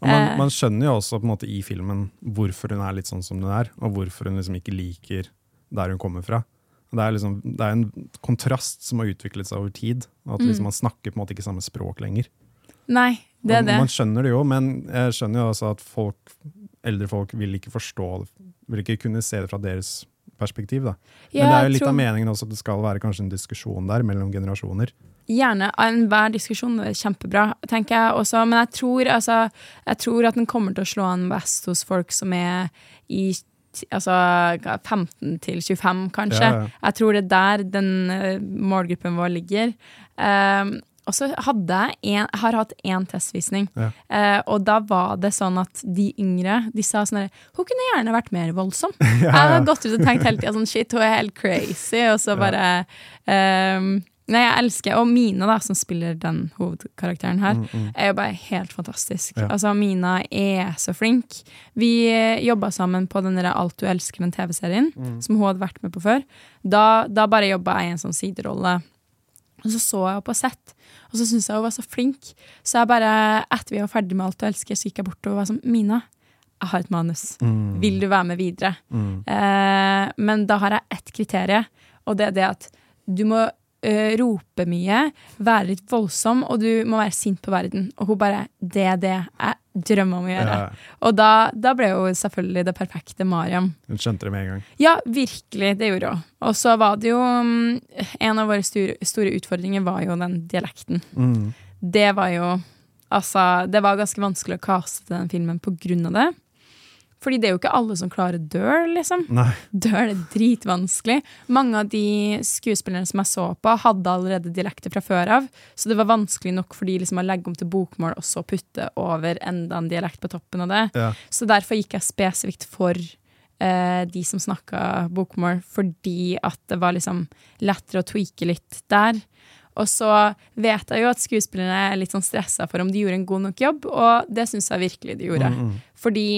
Man, Eh. man skjønner jo også på en måte i filmen hvorfor hun er litt sånn som hun er, og hvorfor hun liksom ikke liker der hun kommer fra. Det er, liksom, det er en kontrast som har utviklet seg over tid. At liksom man snakker på en måte ikke samme språk lenger. Nei, det er det. Man skjønner det jo, men jeg skjønner jo også at folk, eldre folk vil ikke forstå Vil ikke kunne se det fra deres perspektiv. Da. Men det er jo litt av meningen også at det skal være kanskje en diskusjon der mellom generasjoner. Gjerne. Enhver diskusjon er kjempebra, tenker jeg også. Men jeg tror, altså, jeg tror at den kommer til å slå an best hos folk som er i altså, 15 til 25, kanskje. Ja, ja. Jeg tror det er der den eh, målgruppen vår ligger. Um, og så hadde jeg en, har hatt én testvisning, Ja. eh, og da var det sånn at de yngre de sa sånn her, Hun kunne gjerne vært mer voldsom. [LAUGHS] Jeg har gått ut og tenkt hele tida sånn shit, hun er helt crazy, og så bare ehm, Nei, jeg elsker Og Mina, da, som spiller den hovedkarakteren her, er jo bare helt fantastisk. Ja. Altså, Mina er så flink. Vi eh, jobba sammen på den der Alt du elsker, den TV-serien, som hun hadde vært med på før. Da, da bare jobba jeg i en sånn siderolle. Og så så jeg henne på sett, og så syntes jeg hun var så flink. Så jeg bare, etter vi var ferdig med Alt du elsker, så gikk jeg bort og var sånn Mina, jeg har et manus. Vil du være med videre? Eh, men da har jeg ett kriterium, og det er det at du må eh, rope mye, være litt voldsom, og du må være sint på verden. Og hun bare Det er det jeg drømmer om å gjøre. Ja. Og da, da ble hun selvfølgelig det perfekte Mariam. Hun skjønte det med en gang. Ja, virkelig. Det gjorde hun. Og så var det jo um, En av våre store, store utfordringer var jo den dialekten. Mm. Det var jo Altså, det var ganske vanskelig å kaste den filmen på grunn av det. Fordi det er jo ikke alle som klarer dør, liksom. Nei. Dør er dritvanskelig. Mange av de skuespillerne som jeg så på, hadde allerede dialekter fra før av, så det var vanskelig nok for de liksom å legge om til bokmål og så putte over enda en dialekt på toppen av det. Ja. Så derfor gikk jeg spesifikt for eh, de som snakka bokmål, fordi at det var liksom lettere å tweake litt der. Og så vet jeg jo at skuespillerne er litt sånn stressa for om de gjorde en god nok jobb, og det syns jeg virkelig de gjorde. Mm, Fordi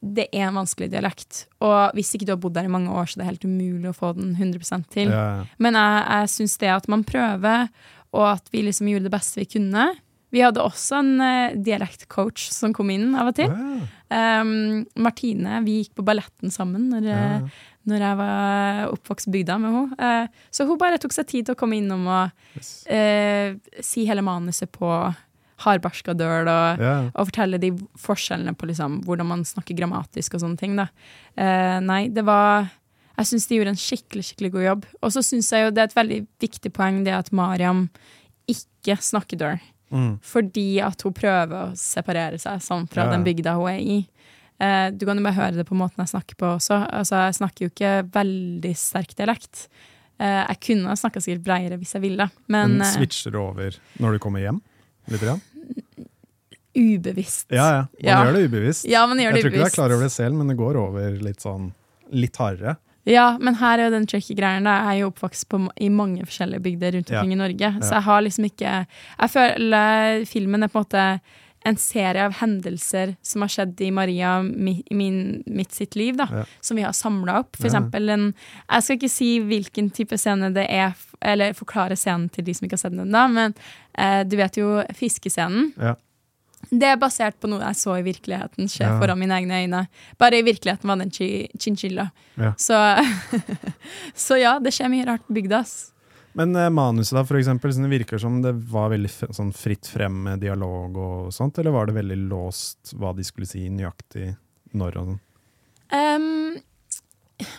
det er en vanskelig dialekt, og hvis ikke du har bodd der i mange år, så er det helt umulig å få den 100 til. Ja, ja. Men jeg, jeg syns det at man prøver, og at vi liksom gjorde det beste vi kunne. Vi hadde også en uh, dialektcoach som kom inn av og til. Ja, Um, Martine, vi gikk på balletten sammen når, eh, når jeg var oppvokst bygda med henne. Uh, så hun bare tok seg tid til å komme innom og si hele manuset på hardbarska døl, og, yeah. og fortelle de forskjellene på liksom, hvordan man snakker grammatisk og sånne ting. Da. Eh, nei, det var Jeg syns de gjorde en skikkelig skikkelig god jobb. Og så syns jeg jo det er et veldig viktig poeng det at Mariam ikke snakker døl. Mm. Fordi at hun prøver å separere seg sånn fra yeah. den bygda hun er i. Eh, du kan jo bare høre det på måten jeg snakker på også. Altså, jeg snakker jo ikke veldig sterk dialekt. Eh, jeg kunne ha snakka sikkert breiere hvis jeg ville, men Men eh, switcher du over når du kommer hjem? Litt grann? Ubevisst. Ja, ja. Man Ja. gjør det ubevisst. Ja, man gjør det jeg tror ikke du er klar over det selv, men det går over litt sånn litt hardere. Ja, men her er jo den tricky greien. da. Jeg er jo oppvokst på, i mange forskjellige bygder rundt Ja. omkring i Norge. Så Ja. jeg har liksom ikke Jeg føler filmen er på en måte en serie av hendelser som har skjedd i Maria mi, min, mitt sitt liv, da. Ja. Som vi har samla opp. For Ja. eksempel en Jeg skal ikke si hvilken type scene det er, eller forklare scenen til de som ikke har sett den ennå, men eh, du vet jo fiskescenen. Ja. Det er basert på noe jeg så i virkeligheten skje Ja. foran mine egne øyne. Bare i virkeligheten var det en chi chinchilla. Ja. Så, [LAUGHS] så ja, det skjer mye rart på bygda. Men eh, manuset, da, for eksempel, sånn, det virker som det var veldig sånn fritt frem med dialog og sånt, eller var det veldig låst hva de skulle si nøyaktig når og sånn? Em,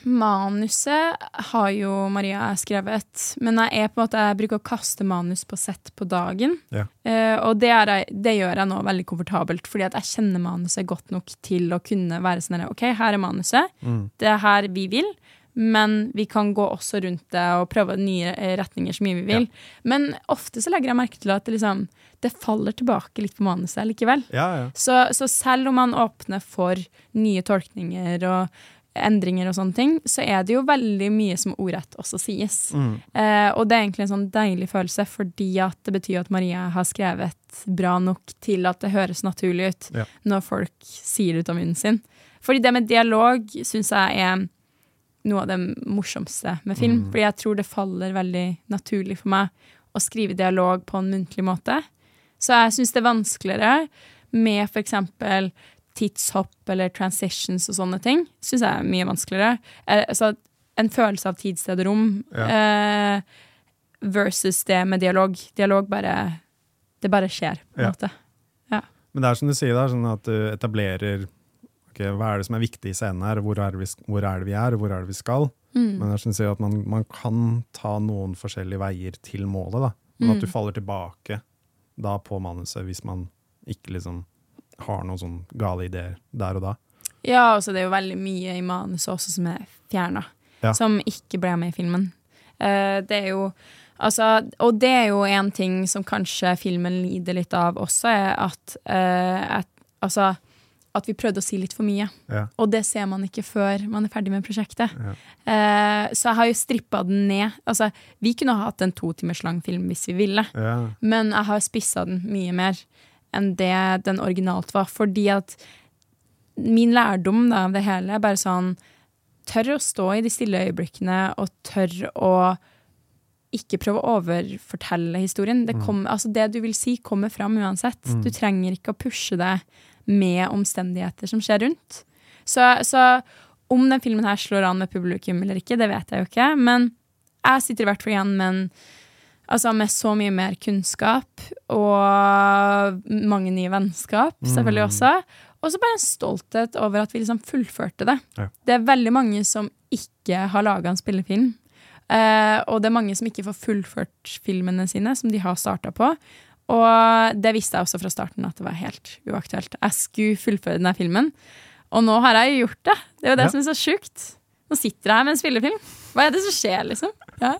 manuset har jo Maria skrevet, men jeg er på en måte, jeg bruker å kaste manus på sett på dagen. Ja. Eh, og det, er, jeg- det gjør jeg nå veldig komfortabelt, fordi at jeg kjenner manuset godt nok til å kunne være sånn OK, her er manuset, Mm. det er her vi vil. Men vi kan gå også rundt det og prøve nye eh, retninger så mye vi vil. Men ofte så legger jeg merke til at det, liksom, det faller tilbake litt på manuset likevel. Ja, ja. Så, så selv om man åpner for nye tolkninger og endringer og sånne ting, så er det jo veldig mye som ordrett også sies. Mm. Eh, og det er egentlig en sånn deilig følelse, fordi at det betyr at Maria har skrevet bra nok til at det høres naturlig ut Ja. når folk sier det ut av munnen sin. Fordi det med dialog syns jeg er noe av det morsomste med film. Mm. Fordi jeg tror det faller veldig naturlig for meg å skrive dialog på en muntlig måte. Så jeg syns det er vanskeligere med eksempel tidshopp eller transitions og sånne ting. Syns jeg er mye vanskeligere. Eh, så en følelse av tid, sted og rom eh, versus det med dialog. Dialog bare Det bare skjer, på en Ja. måte. Men det er som du sier, da, sånn at du etablerer okay, hva er det som er viktig i scenen her, hvor er det vi, hvor er det vi er, og hvor er det vi skal. Mm. Men det er som du sier at man, man kan ta noen forskjellige veier til målet, da. Men at du Mm. faller tilbake da på manuset hvis man ikke liksom har noen sånn gale ideer der og da. Ja, altså det er jo veldig mye i manuset også som er fjerna. Ja. Som ikke ble med i filmen. Uh, det er jo Altså, og det er jo en ting som kanskje filmen lider litt av også, er at, uh, at Altså at vi prøvde å si litt for mye. Ja. Og det ser man ikke før man er ferdig med prosjektet. Ja. Uh, så jeg har jo strippa den ned. Altså, vi kunne ha hatt en to timers lang film hvis vi ville. Ja. Men jeg har spissa den mye mer enn det den originalt var. Fordi at min lærdom da, av det hele er bare sånn Tørr å stå i de stille øyeblikkene, og tørr å ikke prøve å overfortelle historien. Det, kom, altså det du vil si, kommer fram uansett. Mm. Du trenger ikke å pushe det med omstendigheter som skjer rundt. Så, så om den filmen her slår an med publikum eller ikke, det vet jeg jo ikke. Men jeg sitter i hvert fall igjen med en Altså med så mye mer kunnskap og mange nye vennskap, selvfølgelig Mm. også. Og så bare en stolthet over at vi liksom fullførte det. Ja. Det er veldig mange som ikke har laga en spillefilm. Eh, og det er mange som ikke får fullført filmene sine, som de har starta på. Og det visste jeg også fra starten at det var helt uaktuelt. Jeg skulle fullføre denne filmen, og nå har jeg jo gjort det. Det er jo det Ja. som er så sjukt. Nå sitter jeg her med en spillefilm. Hva er det som skjer, liksom? Ja.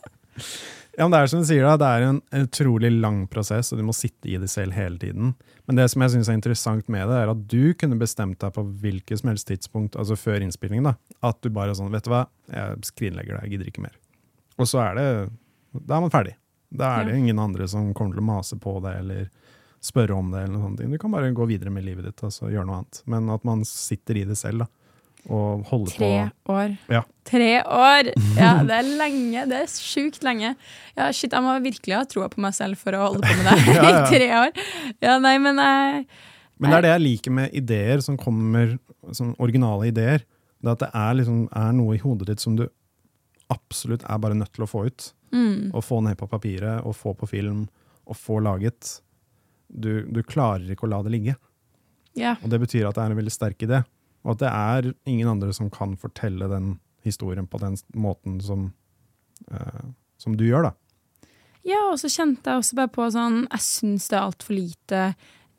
Ja, men det er som du sier da, det er en utrolig lang prosess, og du må sitte i det selv hele tiden. Men det som jeg synes er interessant med det, er at du kunne bestemt deg på hvilket som helst tidspunkt, altså før innspillingen, da, at du bare er sånn, vet du hva, jeg skrinlegger deg, jeg gidder ikke mer. Og så er det, da er man ferdig. Da er det ingen andre som kommer til å mase på deg eller spørre om det, eller noe sånt. Du kan bare gå videre med livet ditt, altså gjøre noe annet. Men at man sitter i det selv, da, og holde Tre på. år. Ja. Tre år! Ja, det er lenge. Det er sjukt lenge. Ja, shit, jeg må virkelig ha troa på meg selv for å holde på med det [LAUGHS] i tre år. Ja, nei, men jeg Men det er det jeg liker med ideer som kommer, som originale ideer. Det at det er, liksom, er noe i hodet ditt som du absolutt er bare nødt til å få ut. mm, Og få ned på papiret, og få på film, og få laget. Du, du klarer ikke å la det ligge. Ja. Og det betyr at det er en veldig sterk idé. Og at det er ingen andre som kan fortelle den historien på den måten som, uh, som du gjør, da. ja, og så kjente jeg også bare på sånn Jeg syns det er altfor lite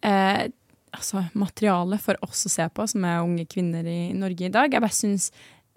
eh, altså, materiale for oss å se på, som er unge kvinner i Norge i dag. Jeg bare syns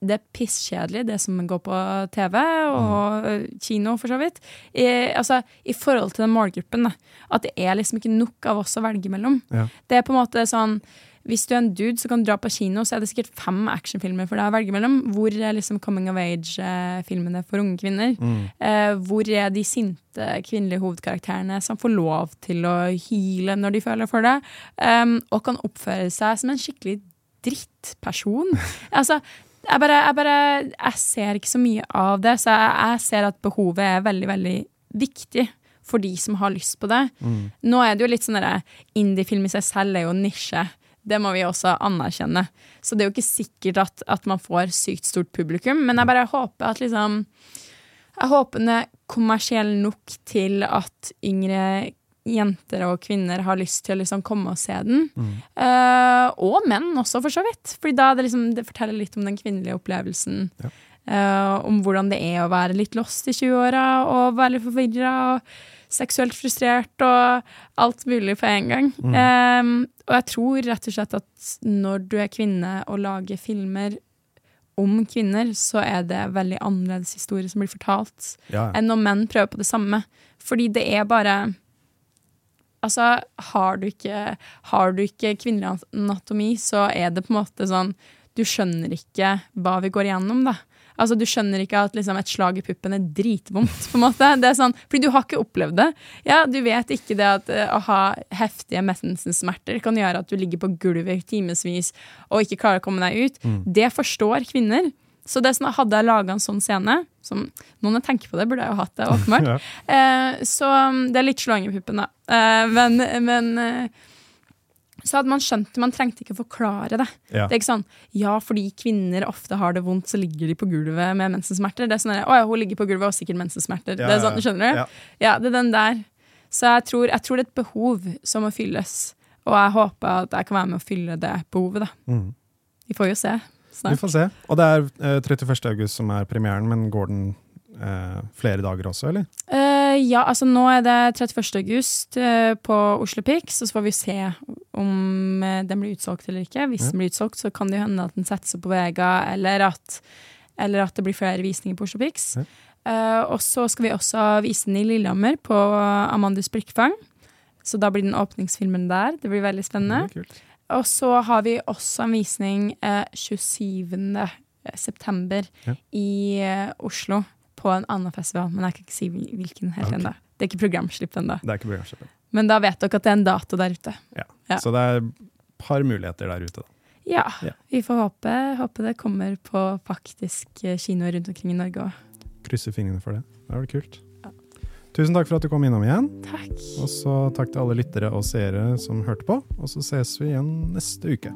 det er pisskjedelig, det som går på TV og mm. kino, for så vidt. I, altså, I forhold til den målgruppen. Da. At det er liksom ikke nok av oss å velge mellom. Ja. Det er på en måte sånn Hvis du er en dude, så kan dra på kino, så er det sikkert fem actionfilmer for deg å velge mellom. Hvor er liksom coming of age-filmene for unge kvinner? Eh, hvor er de sinte kvinnelige hovedkarakterene som får lov til å hyle når de føler for det? Um, og kan oppføre seg som en skikkelig drittperson. [LAUGHS] altså, jeg bare, jeg bare Jeg ser ikke så mye av det, så jeg, jeg ser at behovet er veldig, veldig viktig for de som har lyst på det. Mm. Nå er det jo litt sånn derre Indie-film i seg selv er jo nisje. Det må vi også anerkjenne. Så det er jo ikke sikkert at, at man får sykt stort publikum, men jeg bare håper at liksom Jeg håper den er kommersiell nok til at yngre jenter og kvinner har lyst til å liksom komme og se den. Mm. Uh, og menn også, for så vidt. Fordi da det, liksom, det forteller litt om den kvinnelige opplevelsen. Ja. Uh, om hvordan det er å være litt lost i 20-åra og være litt forvirra og seksuelt frustrert og alt mulig på en gang. Mm. Um, og jeg tror rett og slett at når du er kvinne og lager filmer om kvinner, så er det veldig annerledes historie som blir fortalt Ja, ja. enn når menn prøver på det samme. Fordi det er bare Altså, har du ikke, har du ikke kvinnelig anatomi, så er det på en måte sånn Du skjønner ikke hva vi går igjennom, da. Altså, Du skjønner ikke at liksom, et slag i puppen er dritvondt. på en måte. Det er sånn, fordi du har ikke opplevd det. Ja, Du vet ikke det at uh, å ha heftige mensensmerter kan gjøre at du ligger på gulvet i timevis og ikke klarer å komme deg ut. Det forstår kvinner. Så det er sånn, hadde jeg laga en sånn scene som Noen jeg tenker på det, burde jeg jo hatt det, [LAUGHS] åpenbart. Ja. uh, så um, det er litt slåing i puppen, da. Uh, men men så hadde man skjønt det. Man trengte ikke å forklare det. Ja. Det er ikke sånn, ja, fordi kvinner ofte har det vondt, så ligger de på gulvet med mensensmerter. Det er sånn, å ja, hun ligger på gulvet og har sikkert mensensmerter. Ja, det er sånn, skjønner du? ja. Det er den der. Så jeg tror, jeg tror det er et behov som må fylles. Og jeg håper at jeg kan være med å fylle det behovet, da. Mm. Vi får jo se Vi får se. Og det er eh, 31. august som er premieren, men går den eh, flere dager også, eller? Eh, ja, altså nå er det 31. august eh, på Oslo Pics, og så får vi se om eh, den blir utsolgt eller ikke. Hvis den blir utsolgt, så kan det hende at den setter seg på Vega, eller at, eller at det blir flere visninger på Oslo Pics. Ja. Uh, og så skal vi også vise den i Lillehammer, på Amandus Blikkfang. Så da blir den åpningsfilmen der. Det blir veldig spennende. Og så har vi også en visning uh, 27. september Ja. i uh, Oslo på en annen festival, men jeg kan ikke si hvilken helt okay. ennå. Det er ikke programslipp ennå. Men da vet dere at det er en dato der ute. Ja. Så det er et par muligheter der ute, da. Ja, Ja. vi får håpe, håpe det kommer på faktisk eh, kinoer rundt omkring i Norge òg. Krysser fingrene for det. Det var kult. Tusen takk for at du kom innom igjen. Takk. Og så takk til alle lyttere og seere som hørte på. Og så ses vi igjen neste uke.